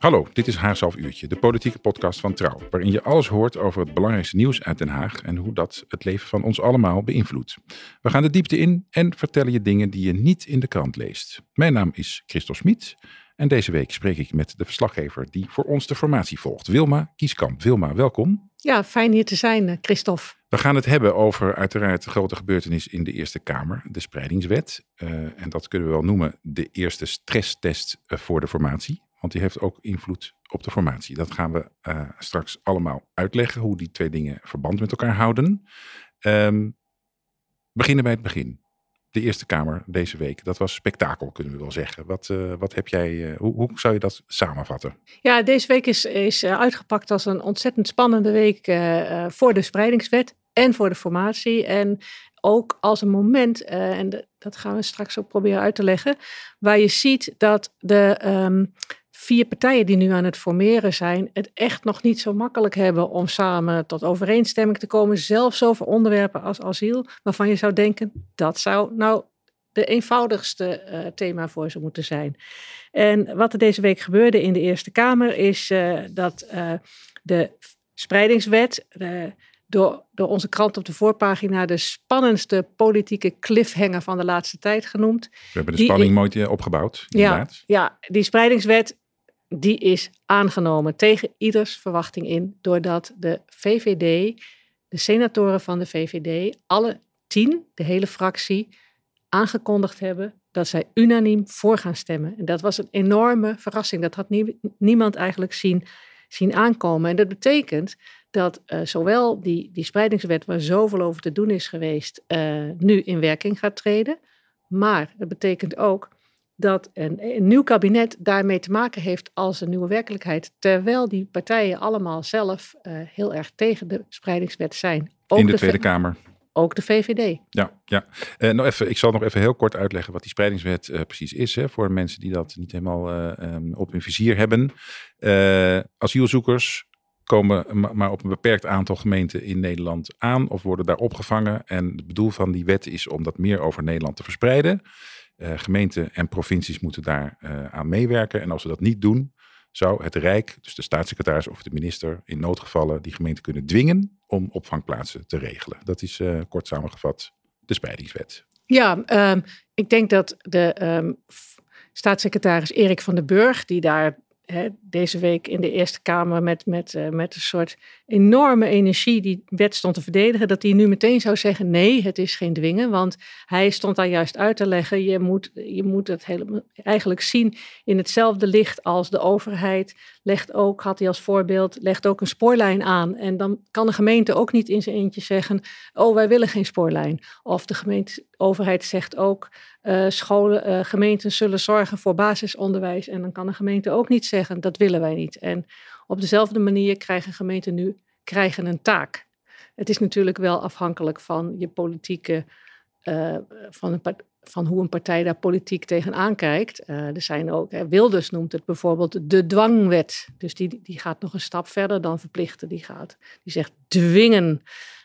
Hallo, dit is Haarzelf Uurtje, de politieke podcast van Trouw, waarin je alles hoort over het belangrijkste nieuws uit Den Haag en hoe dat het leven van ons allemaal beïnvloedt. We gaan de diepte in en vertellen je dingen die je niet in de krant leest. Mijn naam is Christel Smit en deze week spreek ik met de verslaggever die voor ons de formatie volgt, Wilma Kieskamp. Wilma, welkom. Ja, fijn hier te zijn, eh, Christophe. We gaan het hebben over uiteraard de grote gebeurtenis in de Eerste Kamer, de spreidingswet. Uh, en dat kunnen we wel noemen de eerste stresstest uh, voor de formatie. Want die heeft ook invloed op de formatie. Dat gaan we uh, straks allemaal uitleggen, hoe die twee dingen verband met elkaar houden. Um, beginnen bij het begin. De Eerste Kamer deze week, dat was spektakel, kunnen we wel zeggen. Wat, uh, wat heb jij, uh, hoe, hoe, zou je dat samenvatten? Ja, deze week is, is uitgepakt als een ontzettend spannende week voor de spreidingswet en voor de formatie. En ook als een moment, en dat gaan we straks ook proberen uit te leggen, waar je ziet dat de. Um, vier partijen die nu aan het formeren zijn, het echt nog niet zo makkelijk hebben om samen tot overeenstemming te komen, zelfs over onderwerpen als asiel, waarvan je zou denken, dat zou nou de eenvoudigste uh, thema voor ze moeten zijn. En wat er deze week gebeurde in de Eerste Kamer is uh, dat uh, de spreidingswet door, door onze krant op de voorpagina de spannendste politieke cliffhanger van de laatste tijd genoemd. We hebben de spanning mooi opgebouwd. Inderdaad. Ja, ja, die spreidingswet die is aangenomen tegen ieders verwachting in, doordat de VVD, de senatoren van de VVD, alle tien, de hele fractie, aangekondigd hebben dat zij unaniem voor gaan stemmen. En dat was een enorme verrassing. Dat had nie, niemand eigenlijk zien, zien aankomen. En dat betekent dat uh, zowel die, die spreidingswet, waar zoveel over te doen is geweest, uh, nu in werking gaat treden. Maar dat betekent ook dat een, een, nieuw kabinet daarmee te maken heeft als een nieuwe werkelijkheid. Terwijl die partijen allemaal zelf uh, heel erg tegen de spreidingswet zijn. Ook In de, de Tweede Kamer. Ook de VVD. Ja, ja. Uh, nou even, ik zal nog even heel kort uitleggen wat die spreidingswet uh, precies is. Hè, voor mensen die dat niet helemaal um, op hun vizier hebben. asielzoekers komen maar op een beperkt aantal gemeenten in Nederland aan of worden daar opgevangen. En het bedoel van die wet is om dat meer over Nederland te verspreiden. Uh, gemeenten en provincies moeten daar uh, aan meewerken. En als ze dat niet doen, zou het Rijk, dus de staatssecretaris of de minister, in noodgevallen die gemeente kunnen dwingen om opvangplaatsen te regelen. Dat is uh, kort samengevat de spreidingswet. Ja, um, ik denk dat de um, staatssecretaris Erik van den Burg, die daar deze week in de Eerste Kamer met, met, uh, met een soort enorme energie die wet stond te verdedigen, dat hij nu meteen zou zeggen: nee, het is geen dwingen. Want hij stond daar juist uit te leggen: je moet, je moet het helemaal, eigenlijk zien in hetzelfde licht als de overheid. Legt ook, had hij als voorbeeld, legt ook een spoorlijn aan. En dan kan de gemeente ook niet in zijn eentje zeggen: oh, wij willen geen spoorlijn. Of de gemeente, overheid zegt ook: uh, scholen, uh, gemeenten zullen zorgen voor basisonderwijs. En dan kan de gemeente ook niet zeggen: dat willen wij niet. En op dezelfde manier krijgen gemeenten nu krijgen een taak. Het is natuurlijk wel afhankelijk van je politieke, uh, van, een van hoe een partij daar politiek tegenaan kijkt. Er zijn ook, Wilders noemt het bijvoorbeeld de dwangwet. Dus die, die gaat nog een stap verder dan verplichten. Die, gaat, die zegt dwingen.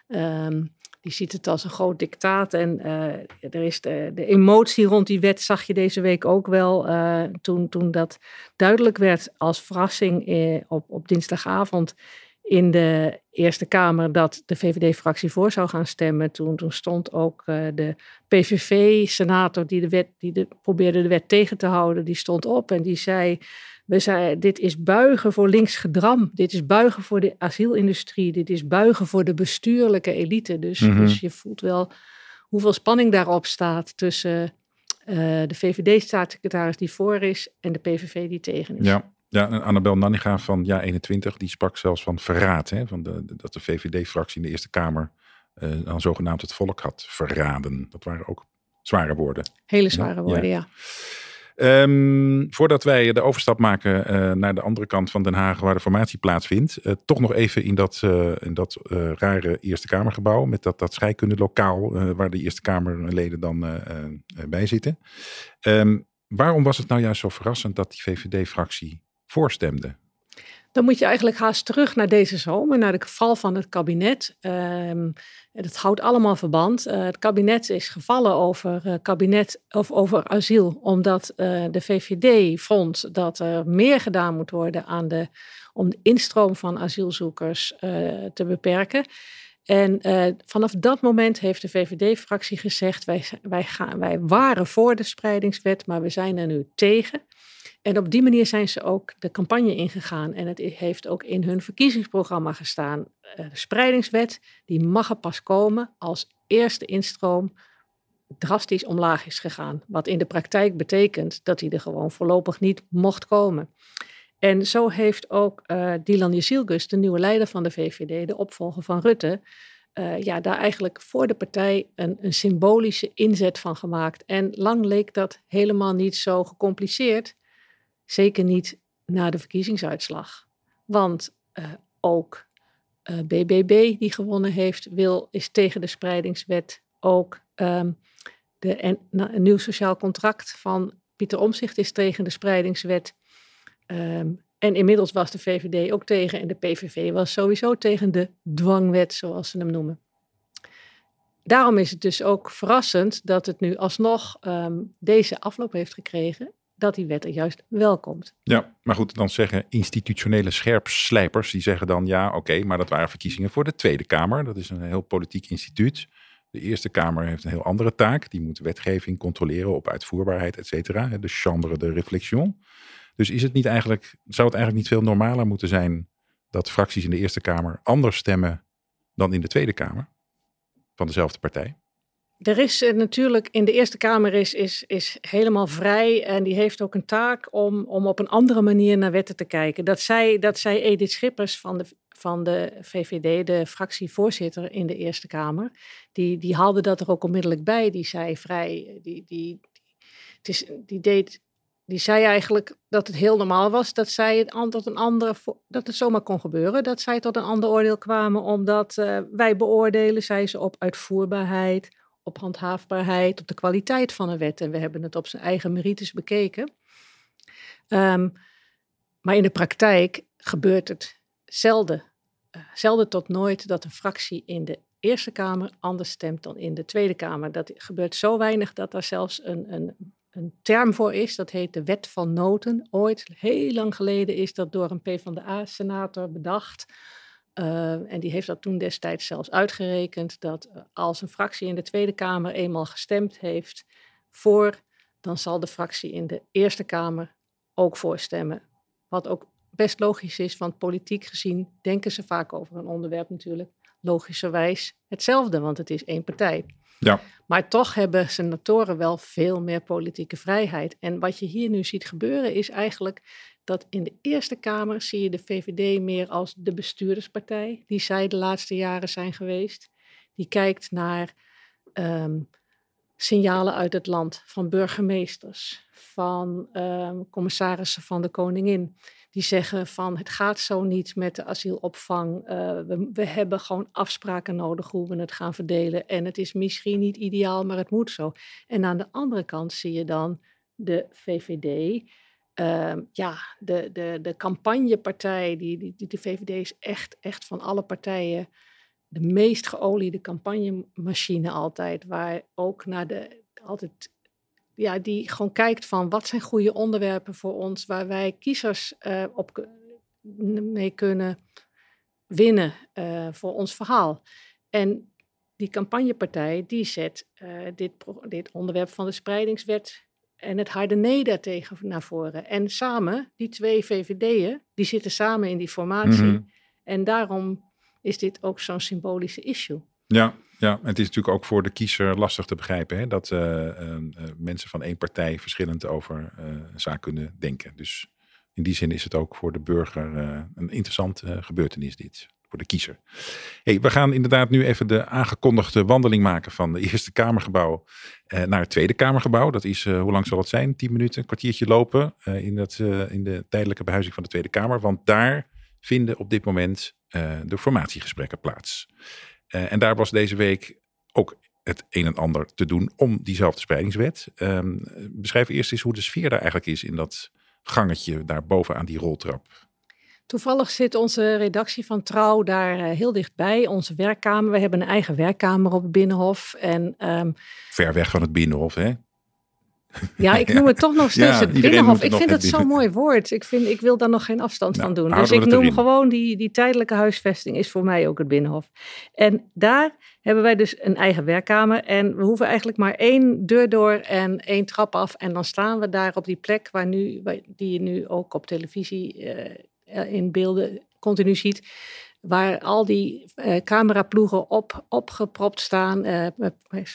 Um, die ziet het als een groot dictaat. En uh, er is de, de, emotie rond die wet zag je deze week ook wel. Uh, toen, toen dat duidelijk werd als verrassing eh, op, op dinsdagavond in de Eerste Kamer dat de VVD-fractie voor zou gaan stemmen. Toen, toen stond ook de PVV-senator die, de wet, die de, probeerde de wet tegen te houden, die stond op en die zei we zeiden, dit is buigen voor links gedram. Dit is buigen voor de asielindustrie. Dit is buigen voor de bestuurlijke elite. Dus, mm -hmm. dus je voelt wel hoeveel spanning daarop staat tussen uh, de VVD-staatssecretaris die voor is en de PVV die tegen is. Ja. Ja, en Annabel Nanninga van Ja 21, die sprak zelfs van verraad. Hè, van de, dat de VVD-fractie in de Eerste Kamer uh, dan zogenaamd het volk had verraden. Dat waren ook zware woorden. Hele zware woorden, ja. ja. Ehm, voordat wij de overstap maken uh, naar de andere kant van Den Haag, waar de formatie plaatsvindt, uh, toch nog even in dat, uh, in dat rare Eerste Kamergebouw, met dat, dat scheikundelokaal waar de Eerste Kamerleden dan bij zitten. Um, waarom was het nou juist zo verrassend dat die VVD-fractie voorstemde? Dan moet je eigenlijk haast terug naar deze zomer, naar de val van het kabinet. Um, het houdt allemaal verband. Uh, het kabinet is gevallen over, uh, kabinet, of over asiel, omdat uh, de VVD vond dat er meer gedaan moet worden aan de, om de instroom van asielzoekers te beperken. En vanaf dat moment heeft de VVD-fractie gezegd: wij, wij, gaan, wij waren voor de spreidingswet, maar we zijn er nu tegen. En op die manier zijn ze ook de campagne ingegaan. En het heeft ook in hun verkiezingsprogramma gestaan. Eh, de spreidingswet, die mag er pas komen als eerste instroom drastisch omlaag is gegaan. Wat in de praktijk betekent dat hij er gewoon voorlopig niet mocht komen. En zo heeft ook uh, Dylan Jezielgus, de nieuwe leider van de VVD, de opvolger van Rutte, uh, ja, daar eigenlijk voor de partij een, een symbolische inzet van gemaakt. En lang leek dat helemaal niet zo gecompliceerd. Zeker niet na de verkiezingsuitslag. Want uh, ook uh, eh, BBB, die gewonnen heeft, wil, is tegen de spreidingswet. Ook um, de, en, een nieuw sociaal contract van Pieter Omzicht is tegen de spreidingswet. Um, en inmiddels was de VVD ook tegen en de PVV was sowieso tegen de dwangwet, zoals ze hem noemen. Daarom is het dus ook verrassend dat het nu alsnog um, deze afloop heeft gekregen dat die wet er juist wel komt. Ja, maar goed, dan zeggen institutionele scherpslijpers, die zeggen dan ja, oké, maar dat waren verkiezingen voor de Tweede Kamer. Dat is een heel politiek instituut. De Eerste Kamer heeft een heel andere taak. Die moet wetgeving controleren op uitvoerbaarheid, et cetera. De chambre de réflexion. Dus is het niet eigenlijk, zou het eigenlijk niet veel normaler moeten zijn dat fracties in de Eerste Kamer anders stemmen dan in de Tweede Kamer van dezelfde partij? Er is eh, natuurlijk in de Eerste Kamer is, is, is helemaal vrij en die heeft ook een taak om, om op een andere manier naar wetten te kijken. Dat zei, dat zei Edith Schippers van de, van de VVD, de fractievoorzitter in de Eerste Kamer. Die, die haalde dat er ook onmiddellijk bij. Die zei vrij, die, die, het is, die deed die zei eigenlijk dat het heel normaal was dat zij het tot een andere, dat het zomaar kon gebeuren, dat zij tot een ander oordeel kwamen, omdat uh, wij beoordelen, zei ze, op uitvoerbaarheid, op handhaafbaarheid, op de kwaliteit van een wet. En we hebben het op zijn eigen merites bekeken. Um, maar in de praktijk gebeurt het zelden, uh, zelden tot nooit dat een fractie in de Eerste Kamer anders stemt dan in de Tweede Kamer. Dat gebeurt zo weinig dat er zelfs een, een, een term voor is. Dat heet de wet van noten. Ooit, heel lang geleden, is dat door een PvdA-senator bedacht uh, en die heeft dat toen destijds zelfs uitgerekend dat uh, als een fractie in de Tweede Kamer eenmaal gestemd heeft voor, dan zal de fractie in de Eerste Kamer ook voorstemmen. Wat ook best logisch is, want politiek gezien denken ze vaak over een onderwerp natuurlijk logischerwijs hetzelfde, want het is één partij. Ja. Maar toch hebben senatoren wel veel meer politieke vrijheid. En wat je hier nu ziet gebeuren is eigenlijk dat in de Eerste Kamer zie je de VVD meer als de bestuurderspartij, die zij de laatste jaren zijn geweest. Die kijkt naar um, signalen uit het land van burgemeesters, van um, commissarissen van de koningin. Die zeggen van het gaat zo niet met de asielopvang. Uh, we, we, hebben gewoon afspraken nodig hoe we het gaan verdelen. En het is misschien niet ideaal, maar het moet zo. En aan de andere kant zie je dan de VVD uh, ja, de, de, de campagnepartij, die, die, die, de VVD is echt, echt van alle partijen de meest geoliede campagnemachine altijd. Waar ook naar de, altijd, ja, die gewoon kijkt van wat zijn goede onderwerpen voor ons, waar wij kiezers uh, op mee kunnen winnen uh, voor ons verhaal. En die campagnepartij die zet uh, dit, dit onderwerp van de spreidingswet en het harde nee daartegen naar voren. En samen, die twee VVD'en, die zitten samen in die formatie. Mhm. En daarom is dit ook zo'n symbolische issue. Ja, ja, het is natuurlijk ook voor de kiezer lastig te begrijpen hè, dat uh, uh, mensen van één partij verschillend over een zaak kunnen denken. Dus in die zin is het ook voor de burger een interessante gebeurtenis dit. voor de kiezer. Hey, we gaan inderdaad nu even de aangekondigde wandeling maken van de Eerste Kamergebouw uh, naar het Tweede Kamergebouw. Dat is, hoe lang zal het zijn? 10 minuten, een kwartiertje lopen in, dat, in de tijdelijke behuizing van de Tweede Kamer. Want daar vinden op dit moment de formatiegesprekken plaats. En daar was deze week ook het een en ander te doen om diezelfde spreidingswet. Um, beschrijf eerst eens hoe de sfeer daar eigenlijk is in dat gangetje daar boven aan die roltrap. Toevallig zit onze redactie van Trouw daar uh, heel dichtbij, onze werkkamer. We hebben een eigen werkkamer op het Binnenhof. En, um, Ver weg van het Binnenhof, hè? Ja, ik noem het toch nog steeds het Binnenhof. Ik vind het zo'n mooi woord. Ik, vind, ik wil daar nog geen afstand nou, van doen. Dus ik noem gewoon die, die tijdelijke huisvesting is voor mij ook het Binnenhof. En daar hebben wij dus een eigen werkkamer. En we hoeven eigenlijk maar één deur door en één trap af. En dan staan we daar op die plek waar nu, die je nu ook op televisie uh, in beelden continu ziet waar al die uh, cameraploegen op, opgepropt staan. Uh,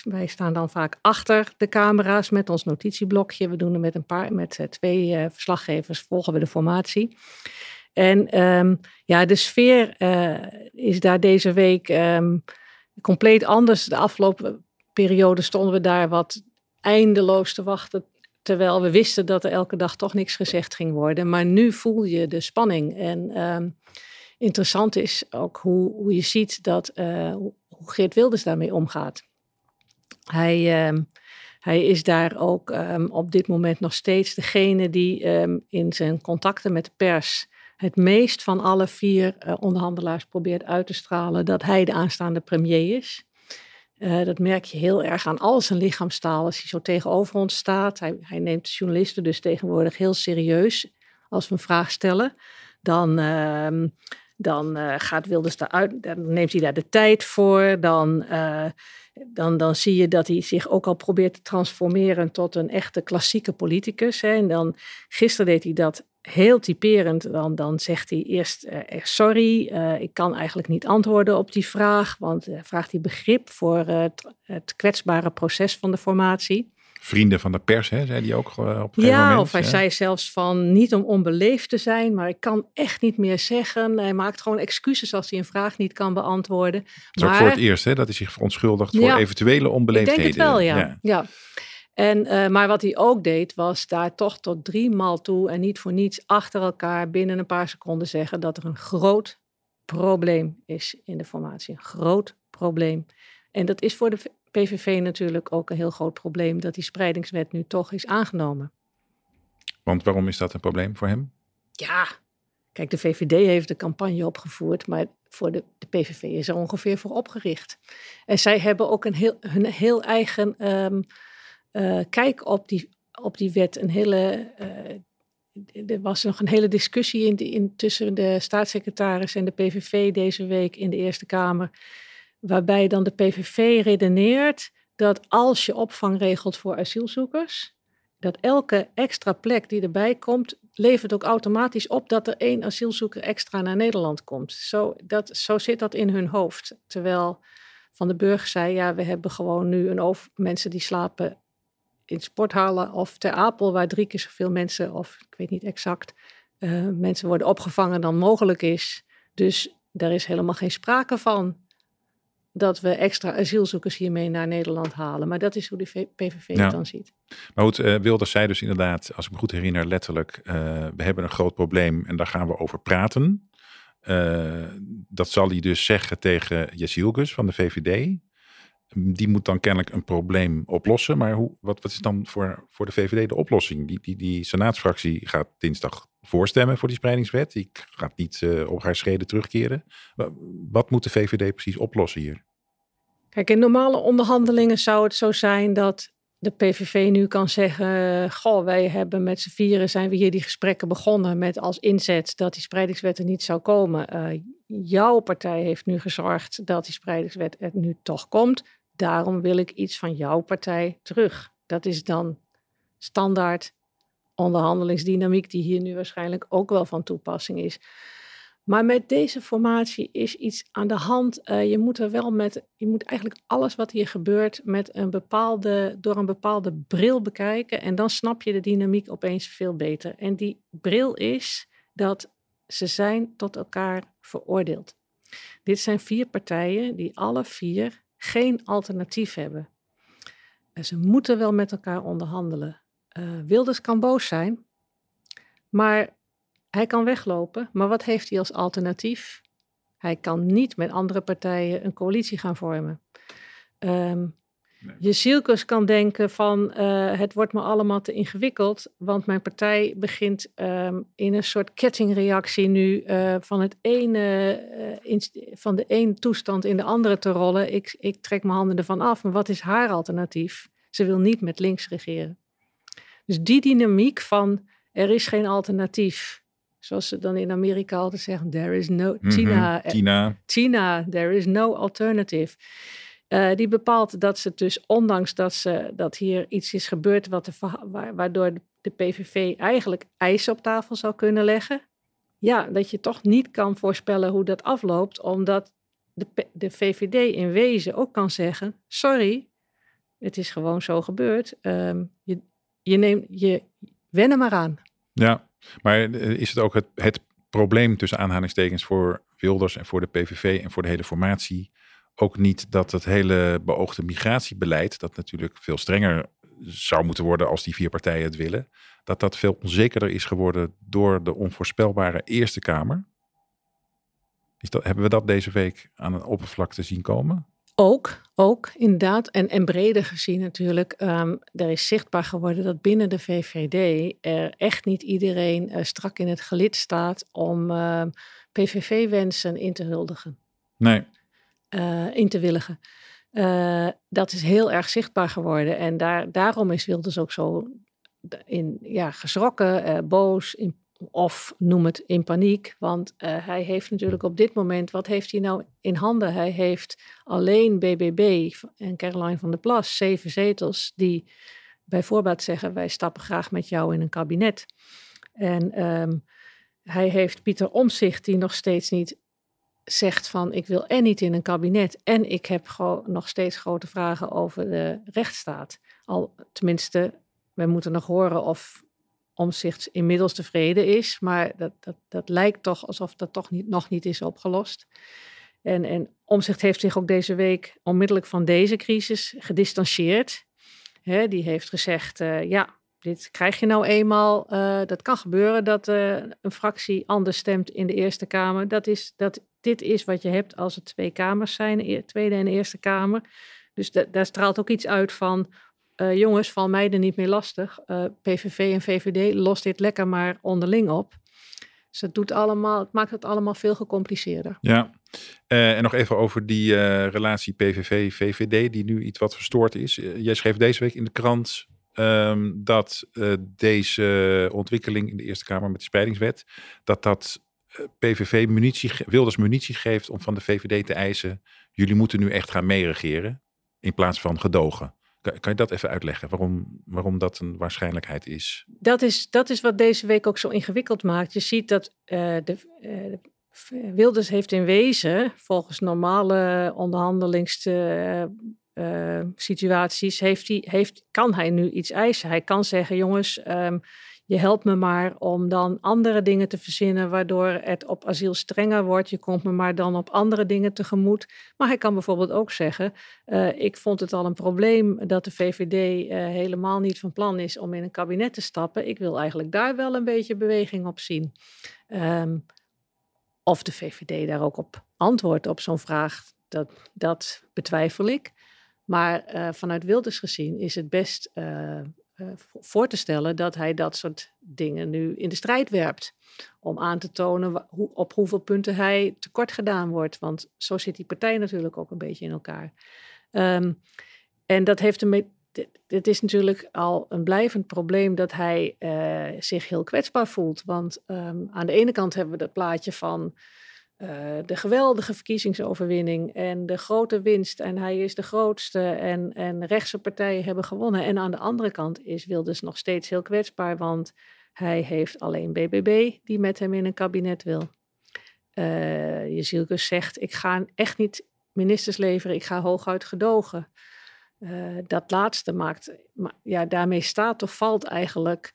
wij, staan dan vaak achter de camera's met ons notitieblokje. We doen het met een paar, met uh, twee verslaggevers, volgen we de formatie. En um, ja, de sfeer is daar deze week um, compleet anders. De afgelopen periode stonden we daar wat eindeloos te wachten. Terwijl we wisten dat er elke dag toch niks gezegd ging worden. Maar nu voel je de spanning. En um, interessant is ook hoe, hoe je ziet dat, uh, hoe Geert Wilders daarmee omgaat. Hij, um, hij is daar ook um, op dit moment nog steeds degene die um, in zijn contacten met de pers het meest van alle vier uh, onderhandelaars probeert uit te stralen dat hij de aanstaande premier is. Uh, dat merk je heel erg aan al zijn lichaamstaal als hij zo tegenover ons staat. Hij, hij neemt journalisten dus tegenwoordig heel serieus als we een vraag stellen. Dan, dan uh, gaat Wilders daaruit, dan neemt hij daar de tijd voor. Dan, uh, dan, dan zie je dat hij zich ook al probeert te transformeren tot een echte klassieke politicus. Hè. En dan, gisteren deed hij dat heel typerend. Dan, dan zegt hij eerst uh, sorry, ik kan eigenlijk niet antwoorden op die vraag. Want vraagt hij begrip voor het kwetsbare proces van de formatie vrienden van de pers, hè, zei hij ook uh, op een ja, moment. of hij zei zelfs van niet om onbeleefd te zijn, maar ik kan echt niet meer zeggen. Hij maakt gewoon excuses als hij een vraag niet kan beantwoorden. Is maar, ook voor het eerst hè, dat hij zich verontschuldigt voor eventuele onbeleefdheden. Ik denk het wel, ja. ja. ja. En, uh, maar wat hij ook deed, was daar toch tot drie maal toe en niet voor niets achter elkaar binnen een paar seconden zeggen dat er een groot probleem is in de formatie. Een groot probleem. En dat is voor de PVV natuurlijk ook een heel groot probleem dat die spreidingswet nu toch is aangenomen. Want waarom is dat een probleem voor hem? Ja, kijk, de VVD heeft de campagne opgevoerd, maar voor de, de PVV is er ongeveer voor opgericht. En zij hebben ook een heel, hun heel eigen um, uh, kijk op die, op die wet. Een hele, uh, er was nog een hele discussie in, in, tussen de staatssecretaris en de PVV deze week in de Eerste Kamer waarbij dan de PVV redeneert dat als je opvang regelt voor asielzoekers, dat elke extra plek die erbij komt, levert ook automatisch op dat er één asielzoeker extra naar Nederland komt. Zo, dat, zo zit dat in hun hoofd. Terwijl Van de Burg zei, ja, we hebben gewoon nu een over, mensen die slapen in sporthallen of ter Apel, waar drie keer zoveel mensen, of ik weet niet exact, uh, mensen worden opgevangen dan mogelijk is. Dus daar is helemaal geen sprake van dat we extra asielzoekers hiermee naar Nederland halen. Maar dat is hoe de PVV ja. het dan ziet. Maar goed, uh, Wilders zei dus inderdaad, als ik me goed herinner, letterlijk... Uh, we hebben een groot probleem en daar gaan we over praten. Uh, dat zal hij dus zeggen tegen Jessielgus van de VVD. Die moet dan kennelijk een probleem oplossen. Maar hoe, wat, wat is dan voor, voor de VVD de oplossing? Die, die, die senaatsfractie gaat dinsdag voorstemmen voor die spreidingswet. Die gaat niet uh, op haar schreden terugkeren. Wat moet de VVD precies oplossen hier? Kijk, in normale onderhandelingen zou het zo zijn dat de PVV nu kan zeggen: Goh, wij hebben met z'n vieren zijn we hier die gesprekken begonnen met als inzet dat die spreidingswet er niet zou komen. Uh, jouw partij heeft nu gezorgd dat die spreidingswet er nu toch komt. Daarom wil ik iets van jouw partij terug. Dat is dan standaard onderhandelingsdynamiek die hier nu waarschijnlijk ook wel van toepassing is. Maar met deze formatie is iets aan de hand. Uh, je moet er wel met, je moet eigenlijk alles wat hier gebeurt met een bepaalde, door een bepaalde bril bekijken. En dan snap je de dynamiek opeens veel beter. En die bril is dat ze zijn tot elkaar veroordeeld. Dit zijn vier partijen die alle vier geen alternatief hebben. En ze moeten wel met elkaar onderhandelen. Uh, Wilders kan boos zijn, maar hij kan weglopen. Maar wat heeft hij als alternatief? Hij kan niet met andere partijen een coalitie gaan vormen. Um, Je zielkus kan denken van uh, het wordt me allemaal te ingewikkeld, want mijn partij begint um, in een soort kettingreactie nu uh, van, het ene, uh, van de ene toestand in de andere te rollen. Ik, ik trek mijn handen ervan af. Maar wat is haar alternatief? Ze wil niet met links regeren. Dus die dynamiek van er is geen alternatief. Zoals ze dan in Amerika altijd zeggen, there is no, Mhm, Tina, Tina. Tina, there is no alternative. Uh, die bepaalt dat ze dus, ondanks dat, ze, dat hier iets is gebeurd wat de, wa waardoor de PVV eigenlijk eisen op tafel zou kunnen leggen, ja, dat je toch niet kan voorspellen hoe dat afloopt, omdat de, de VVD in wezen ook kan zeggen: sorry, het is gewoon zo gebeurd. Um, je, je neemt je wennen maar aan. Ja, maar is het ook het, het probleem tussen aanhalingstekens voor Wilders en voor de PVV en voor de hele formatie? ook niet dat het hele beoogde migratiebeleid, dat natuurlijk veel strenger zou moeten worden als die vier partijen het willen, dat dat veel onzekerder is geworden door de onvoorspelbare Eerste Kamer. Is dat, hebben we dat deze week aan een oppervlakte zien komen? Ook, ook inderdaad. En, en breder gezien natuurlijk. Um, er is zichtbaar geworden dat binnen de VVD er echt niet iedereen uh, strak in het gelid staat om uh, PVV-wensen in te huldigen. Nee. Uh, in te willigen. Uh, dat is heel erg zichtbaar geworden. En daar, daarom is Wilders ook zo in, ja, geschrokken, boos in, of noem het in paniek. Want hij heeft natuurlijk op dit moment, wat heeft hij nou in handen? Hij heeft alleen BBB en Caroline van der Plas, zeven zetels, die bijvoorbeeld zeggen: wij stappen graag met jou in een kabinet. En um, hij heeft Pieter Omzicht, die nog steeds niet zegt van ik wil en niet in een kabinet en ik heb nog steeds grote vragen over de rechtsstaat. Al tenminste, we moeten nog horen of Omzicht inmiddels tevreden is, maar dat, dat, dat lijkt toch alsof dat toch niet, nog niet is opgelost. En, en Omzicht heeft zich ook deze week onmiddellijk van deze crisis gedistanceerd. He, die heeft gezegd, uh, ja, dit krijg je nou eenmaal. Uh, dat kan gebeuren dat uh, een fractie anders stemt in de Eerste Kamer. Dat is, dat, dit is wat je hebt als er twee kamers zijn, de Tweede en Eerste Kamer. Dus da daar straalt ook iets uit van, uh, jongens, val mij er niet meer lastig. PVV en VVD lost dit lekker maar onderling op. Dus het, doet allemaal, het maakt het allemaal veel gecompliceerder. Ja, en nog even over die relatie PVV-VVD, die nu iets wat verstoord is. jij schreef deze week in de krant Um, dat deze ontwikkeling in de Eerste Kamer met de spreidingswet, dat dat PVV munitie, Wilders munitie geeft om van de VVD te eisen, jullie moeten nu echt gaan meeregeren in plaats van gedogen. Kan, kan, je dat even uitleggen, waarom, waarom dat een waarschijnlijkheid is? Dat is, dat is wat deze week ook zo ingewikkeld maakt. Je ziet dat uh, de, Wilders heeft in wezen, volgens normale onderhandelings uh, situaties heeft hij, heeft, kan hij nu iets eisen. Hij kan zeggen, jongens, um, je helpt me maar om dan andere dingen te verzinnen, waardoor het op asiel strenger wordt. Je komt me maar dan op andere dingen tegemoet. Maar hij kan bijvoorbeeld ook zeggen, uh, ik vond het al een probleem dat de VVD uh, helemaal niet van plan is om in een kabinet te stappen. Ik wil eigenlijk daar wel een beetje beweging op zien. Um, of de VVD daar ook op antwoordt op zo'n vraag, dat, dat betwijfel ik. Maar uh, vanuit Wilders gezien is het best voor te stellen dat hij dat soort dingen nu in de strijd werpt. Om aan te tonen hoe, op hoeveel punten hij tekort gedaan wordt. Want zo zit die partij natuurlijk ook een beetje in elkaar. Um, en dat heeft een. Het is natuurlijk al een blijvend probleem dat hij zich heel kwetsbaar voelt. Want um, aan de ene kant hebben we dat plaatje van. Uh, de geweldige verkiezingsoverwinning en de grote winst. En hij is de grootste en, en rechtse partijen hebben gewonnen. En aan de andere kant is Wilders nog steeds heel kwetsbaar, want hij heeft alleen BBB die met hem in een kabinet wil. Uh, Jezielkus zegt, ik ga echt niet ministers leveren, ik ga hooguit gedogen. Uh, dat laatste maakt, ja, daarmee staat of valt eigenlijk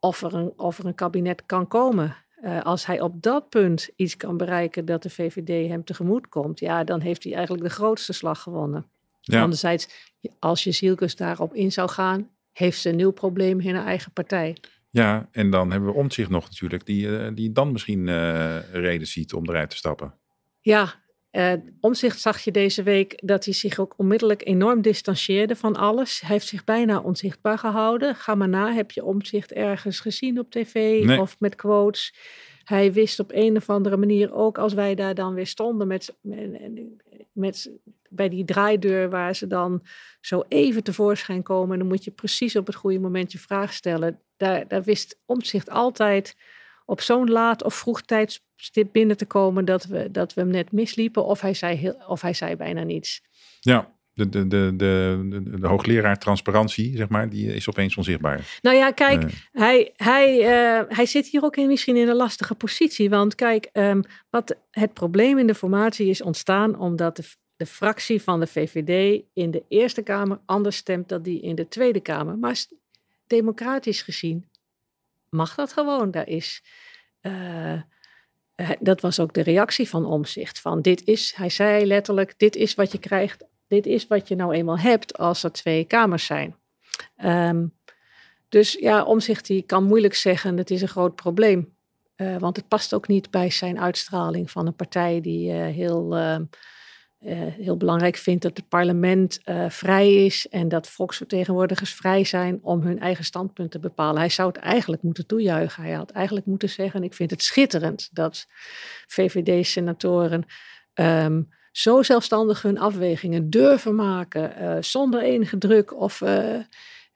of er een, of er een kabinet kan komen. Uh, als hij op dat punt iets kan bereiken dat de VVD hem tegemoet komt, ja, dan heeft hij eigenlijk de grootste slag gewonnen. Ja. Anderzijds, als je Zielkes daarop in zou gaan, heeft ze een nieuw probleem in haar eigen partij. Ja, en dan hebben we Omtzigt nog natuurlijk, die, uh, die dan misschien uh, reden ziet om eruit te stappen. Ja, uh, omzicht zag je deze week dat hij zich ook onmiddellijk enorm distancieerde van alles. Hij heeft zich bijna onzichtbaar gehouden. Ga maar na, heb je omzicht ergens gezien op tv of met quotes? Hij wist op een of andere manier ook als wij daar dan weer stonden met, met, bij die draaideur waar ze dan zo even tevoorschijn komen. En dan moet je precies op het goede moment je vraag stellen. Daar, daar wist omzicht altijd op zo'n laat of vroeg tijdstip binnen te komen dat we, dat we hem net misliepen. Of hij zei, heel, of hij zei bijna niets. Ja, de, de, de, de, de, hoogleraar transparantie, zeg maar, die is opeens onzichtbaar. Nou ja, kijk, uh. hij, hij, uh, hij zit hier ook in, misschien in een lastige positie. Want kijk, um, wat het probleem in de formatie is ontstaan omdat de, de fractie van de VVD in de Eerste Kamer anders stemt dan die in de Tweede Kamer. Maar democratisch gezien mag dat gewoon. Daar is, uh, dat was ook de reactie van Omzicht. Van dit is, hij zei letterlijk, dit is wat je krijgt. Dit is wat je nou eenmaal hebt als er twee kamers zijn. Um, dus ja, Omzicht die kan moeilijk zeggen, het is een groot probleem. Uh, want het past ook niet bij zijn uitstraling van een partij die heel ehm, uh, heel belangrijk vindt dat het parlement uh, vrij is en dat volksvertegenwoordigers vrij zijn om hun eigen standpunt te bepalen. Hij zou het eigenlijk moeten toejuichen. Hij had eigenlijk moeten zeggen: Ik vind het schitterend dat VVD-senatoren um, zo zelfstandig hun afwegingen durven maken, uh, zonder enige druk of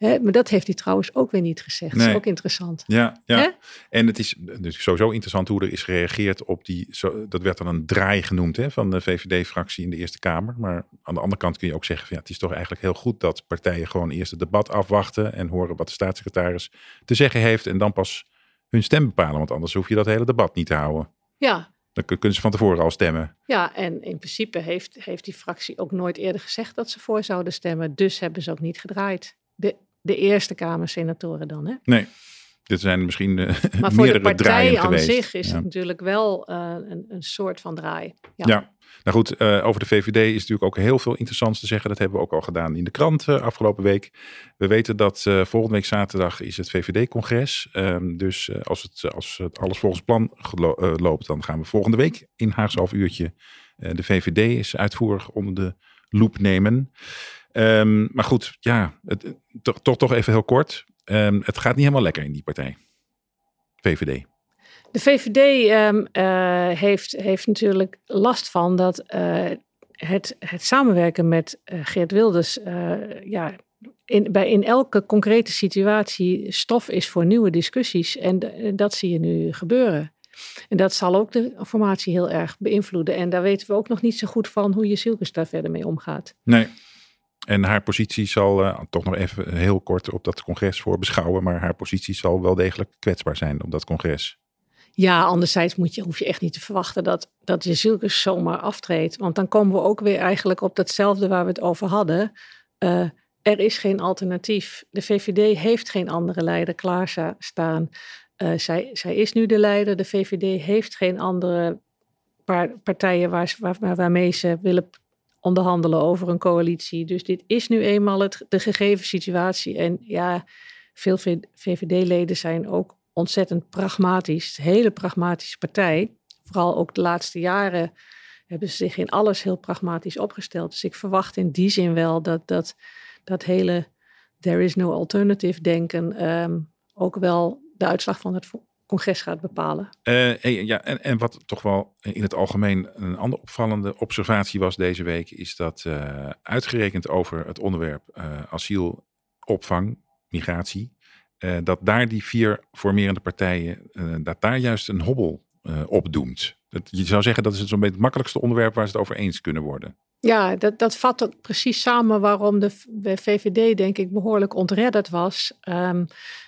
maar dat heeft hij trouwens ook weer niet gezegd. Dat is ook interessant. Ja, ja. en het is dus sowieso interessant hoe er is gereageerd op die, zo, dat werd dan een draai genoemd hè, van de VVD-fractie in de Eerste Kamer. Maar aan de andere kant kun je ook zeggen, van, ja, het is toch eigenlijk heel goed dat partijen gewoon eerst het debat afwachten en horen wat de staatssecretaris te zeggen heeft en dan pas hun stem bepalen. Want anders hoef je dat hele debat niet te houden. Ja, dan kunnen ze van tevoren al stemmen. Ja, en in principe heeft, heeft die fractie ook nooit eerder gezegd dat ze voor zouden stemmen. Dus hebben ze ook niet gedraaid. De de Eerste Kamer senatoren dan. Hè? Nee, dit zijn misschien uh, maar voor de partij aan zich is het natuurlijk wel uh, een, een, soort van draai. Ja, ja. nou goed, uh, over de VVD is natuurlijk ook heel veel interessants te zeggen. Dat hebben we ook al gedaan in de krant afgelopen week. We weten dat volgende week zaterdag is het VVD-congres. Um, dus als, het, als het alles volgens plan loopt, dan gaan we volgende week in Haagse half uurtje de VVD is uitvoerig onder de loep nemen. Um, maar goed, ja, het, toch, toch, toch even heel kort. Um, het gaat niet helemaal lekker in die partij. VVD. De VVD um, uh, heeft, heeft natuurlijk last van dat uh, het, het samenwerken met uh, Geert Wilders ja, in, bij, in elke concrete situatie stof is voor nieuwe discussies. En dat zie je nu gebeuren. En dat zal ook de formatie heel erg beïnvloeden. En daar weten we ook nog niet zo goed van hoe je Zielkes daar verder mee omgaat. Nee, en haar positie zal, uh, toch nog even heel kort op dat congres voor beschouwen, maar haar positie zal wel degelijk kwetsbaar zijn op dat congres. Ja, anderzijds moet je, hoef je echt niet te verwachten dat, dat Jezilkes zomaar aftreedt. Want dan komen we ook weer eigenlijk op datzelfde waar we het over hadden. Uh, er is geen alternatief. De VVD heeft geen andere leider klaarstaan. Uh, zij, zij is nu de leider. De VVD heeft geen andere partijen waar, waar, waarmee ze willen onderhandelen over een coalitie. Dus dit is nu eenmaal het, de gegeven situatie. En ja, veel VVD-leden zijn ook ontzettend pragmatisch. Een hele pragmatische partij. Vooral ook de laatste jaren hebben ze zich in alles heel pragmatisch opgesteld. Dus ik verwacht in die zin wel dat dat, dat hele there is no alternative denken um, ook wel de uitslag van het congres gaat bepalen. Uh, ja, en, en wat toch wel in het algemeen een andere opvallende observatie was deze week, is dat uh, uitgerekend over het onderwerp uh, asiel, opvang, migratie, dat daar die vier formerende partijen, dat daar juist een hobbel op doemt. Dat, je zou zeggen dat is het zo'n beetje het makkelijkste onderwerp waar ze het over eens kunnen worden. Ja, dat, dat vat ook precies samen waarom de, VVD denk ik behoorlijk ontredderd was. Um,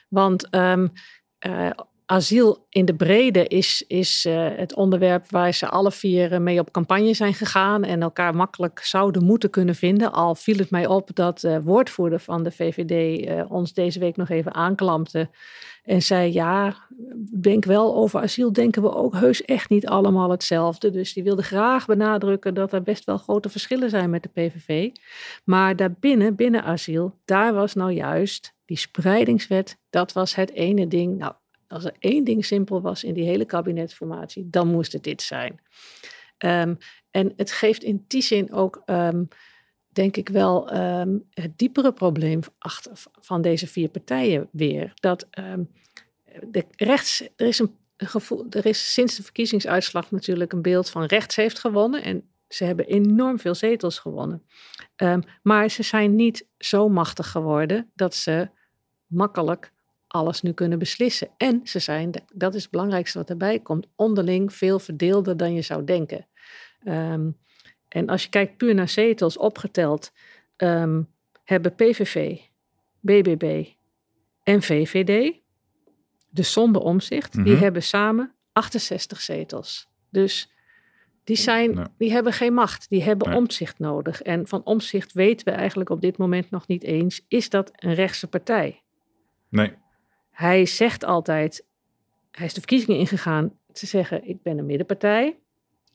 want um, asiel in de brede is, is uh, het onderwerp waar ze alle vier uh, mee op campagne zijn gegaan en elkaar makkelijk zouden moeten kunnen vinden. Al viel het mij op dat uh, woordvoerder van de VVD ons deze week nog even aanklampte en zei: Ja, denk wel over asiel, denken we ook heus echt niet allemaal hetzelfde. Dus die wilde graag benadrukken dat er best wel grote verschillen zijn met de PVV. Maar daarbinnen, binnen asiel, daar was nou juist die spreidingswet, dat was het ene ding. Nou, als er één ding simpel was in die hele kabinetsformatie, dan moest het dit zijn. Um, en het geeft in die zin ook, um, denk ik wel, um, het diepere probleem achter, van deze vier partijen weer. Dat de rechts, er is een gevoel, er is sinds de verkiezingsuitslag natuurlijk een beeld van rechts heeft gewonnen. En ze hebben enorm veel zetels gewonnen. maar ze zijn niet zo machtig geworden dat ze makkelijk alles nu kunnen beslissen. En ze zijn, dat is het belangrijkste wat erbij komt, onderling veel verdeelder dan je zou denken. Um, en als je kijkt puur naar zetels opgeteld, um, hebben PVV, BBB en VVD, dus zonder omzicht, mm -hmm. die hebben samen 68 zetels. Dus die, zijn, die hebben geen macht, die hebben nee. omzicht nodig. En van omzicht weten we eigenlijk op dit moment nog niet eens, is dat een rechtse partij? Nee. Hij zegt altijd, hij is de verkiezingen ingegaan te zeggen, ik ben een middenpartij.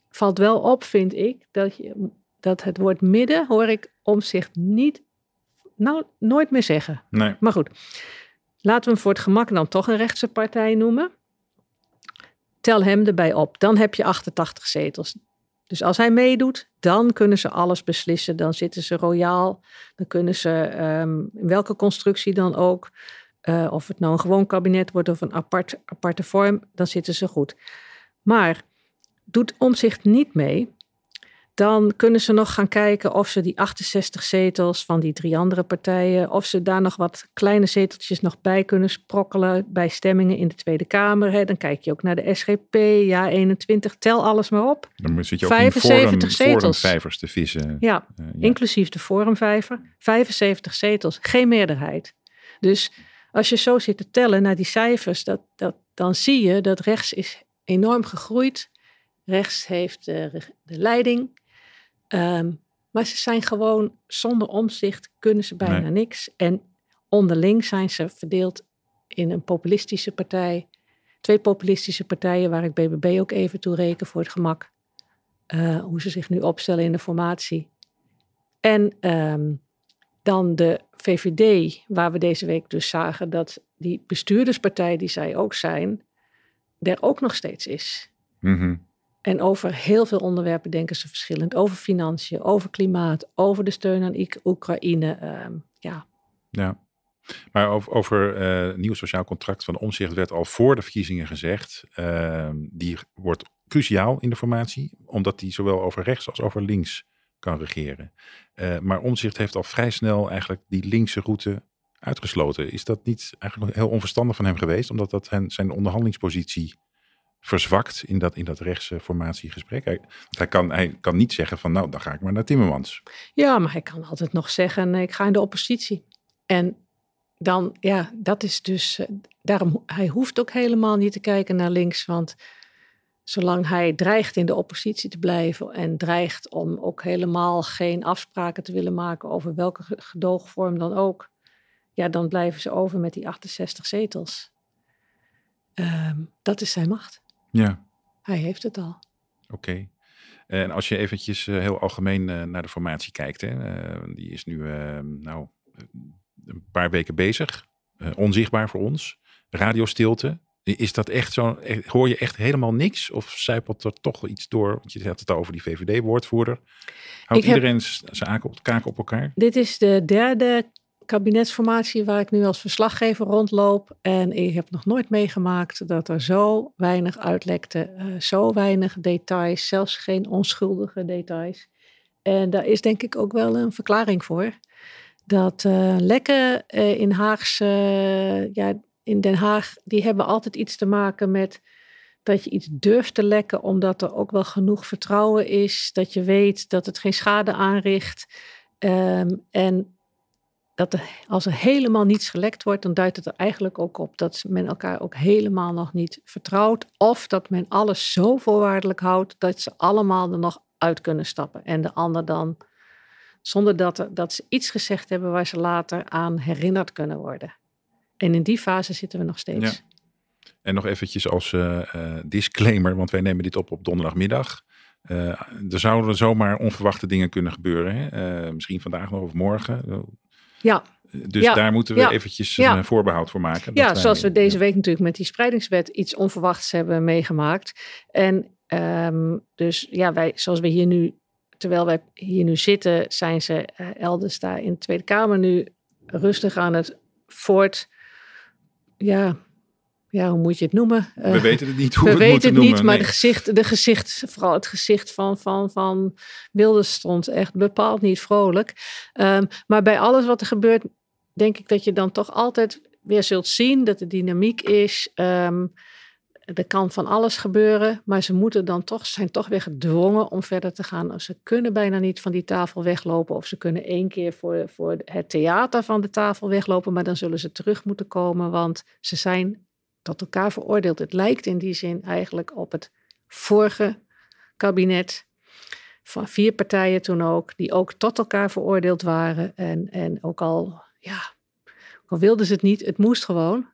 Valt wel op, vind ik, dat, je, dat het woord midden hoor ik om zich niet, nou, nooit meer zeggen. Nee. Maar goed, laten we hem voor het gemak dan toch een rechtse partij noemen. Tel hem erbij op, dan heb je 88 zetels. Dus als hij meedoet, dan kunnen ze alles beslissen. Dan zitten ze royaal. Dan kunnen ze um, in welke constructie dan ook. Uh, of het nou een gewoon kabinet wordt of een apart, aparte vorm, dan zitten ze goed. Maar doet omzicht niet mee, dan kunnen ze nog gaan kijken of ze die 68 zetels van die drie andere partijen, of ze daar nog wat kleine zeteltjes nog bij kunnen sprokkelen bij stemmingen in de Tweede Kamer. Hè. Dan kijk je ook naar de SGP, ja 21, tel alles maar op. Dan zit je ook 75 in forum, zetels. Forumvijvers te vissen. Ja, uh, ja, inclusief de forumvijver. 75 zetels, geen meerderheid. Dus als je zo zit te tellen naar die cijfers, dat, dat, dan zie je dat rechts is enorm gegroeid. Rechts heeft de, de leiding. Um, maar ze zijn gewoon zonder omzicht, kunnen ze bijna nee. niks. En onderling zijn ze verdeeld in een populistische partij. Twee populistische partijen, waar ik BBB ook even toe reken voor het gemak. Uh, hoe ze zich nu opstellen in de formatie. En um, dan de VVD, waar we deze week dus zagen dat die bestuurderspartij die zij ook zijn, er ook nog steeds is. Mm -hmm. En over heel veel onderwerpen denken ze verschillend. Over financiën, over klimaat, over de steun aan Oekraïne. Uh, ja. ja. Maar over, over uh, nieuw sociaal contract van omzicht werd al voor de verkiezingen gezegd. Uh, die wordt cruciaal in de formatie, omdat die zowel over rechts als over links kan regeren. Uh, maar Omzicht heeft al vrij snel eigenlijk die linkse route uitgesloten. Is dat niet eigenlijk heel onverstandig van hem geweest, omdat dat hen, zijn onderhandelingspositie verzwakt in dat, in dat rechtse formatiegesprek? Hij, hij, kan, hij kan niet zeggen van nou, dan ga ik maar naar Timmermans. Ja, maar hij kan altijd nog zeggen, ik ga in de oppositie. En dan, ja, dat is dus, daarom, hij hoeft ook helemaal niet te kijken naar links, want zolang hij dreigt in de oppositie te blijven en dreigt om ook helemaal geen afspraken te willen maken over welke gedoogvorm dan ook, ja, dan blijven ze over met die 68 zetels. Um, dat is zijn macht. Ja. Hij heeft het al. Oké. Okay. En als je eventjes uh, heel algemeen uh, naar de formatie kijkt, hè, uh, die is nu nou, een paar weken bezig. onzichtbaar voor ons. Radiostilte. Is dat echt zo? Hoor je echt helemaal niks? Of zijpelt er toch iets door? Want je had het over die VVD-woordvoerder. Houdt iedereen zijn kaak op elkaar? Dit is de derde kabinetsformatie waar ik nu als verslaggever rondloop. En ik heb nog nooit meegemaakt dat er zo weinig uitlekte. Uh, zo weinig details, zelfs geen onschuldige details. En daar is denk ik ook wel een verklaring voor. Dat uh, lekken uh, in Haagse ja, in Den Haag, die hebben altijd iets te maken met dat je iets durft te lekken, omdat er ook wel genoeg vertrouwen is, dat je weet dat het geen schade aanricht. Um, en dat als er helemaal niets gelekt wordt, dan duidt het er eigenlijk ook op dat men elkaar ook helemaal nog niet vertrouwt. Of dat men alles zo voorwaardelijk houdt dat ze allemaal er nog uit kunnen stappen. En de ander dan, zonder dat, dat ze iets gezegd hebben waar ze later aan herinnerd kunnen worden. En in die fase zitten we nog steeds. Ja. En nog eventjes als uh, disclaimer, want wij nemen dit op op donderdagmiddag. Uh, er zouden zomaar onverwachte dingen kunnen gebeuren. Hè? misschien vandaag nog of morgen. Ja. Dus daar moeten we eventjes een voorbehoud voor maken. Ja, zoals we deze week natuurlijk met die spreidingswet iets onverwachts hebben meegemaakt. En um, dus ja, wij, zoals we hier nu, terwijl wij hier nu zitten, zijn ze elders daar in de Tweede Kamer nu rustig aan het voort ja, ja, hoe moet je het noemen? We uh, weten het niet hoe we, we weten het, noemen, niet, maar de gezicht, de gezicht, vooral het gezicht van, van, van Wilders stond echt bepaald niet vrolijk. Um, maar bij alles wat er gebeurt, denk ik dat je dan toch altijd weer zult zien dat de dynamiek is. Um, er kan van alles gebeuren, maar ze moeten dan toch, zijn toch weer gedwongen om verder te gaan. Ze kunnen bijna niet van die tafel weglopen of ze kunnen één keer voor, voor het theater van de tafel weglopen, maar dan zullen ze terug moeten komen, want ze zijn tot elkaar veroordeeld. Het lijkt in die zin eigenlijk op het vorige kabinet van vier partijen toen ook, die ook tot elkaar veroordeeld waren en, en ook al, ja, ook al wilden ze het niet, het moest gewoon.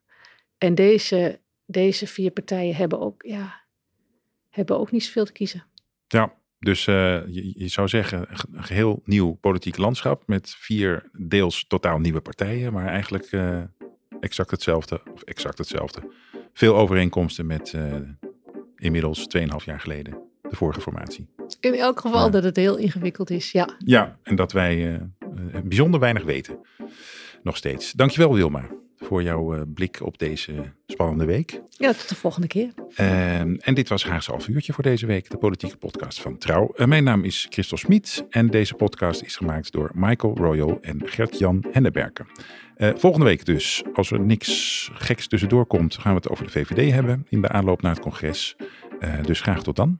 En deze deze vier partijen hebben ook, ja, hebben ook niet zoveel te kiezen. Ja, dus uh, je, je, zou zeggen een geheel nieuw politiek landschap met vier deels totaal nieuwe partijen, maar eigenlijk uh, exact hetzelfde, of exact hetzelfde. Veel overeenkomsten met uh, inmiddels 2,5 jaar geleden de vorige formatie. In elk geval maar, dat het heel ingewikkeld is, ja. Ja, en dat wij bijzonder weinig weten. Nog steeds. Dankjewel Wilma voor jouw uh, blik op deze spannende week. Ja, tot de volgende keer. Uh, en dit was Haagse Half Uurtje voor deze week, de politieke podcast van Trouw. Uh, mijn naam is Christel Smit en deze podcast is gemaakt door Michael Royal en Gert-Jan Henneberken. Eh, volgende week dus, als er niks geks tussendoor komt, gaan we het over de VVD hebben in de aanloop naar het congres. dus graag tot dan.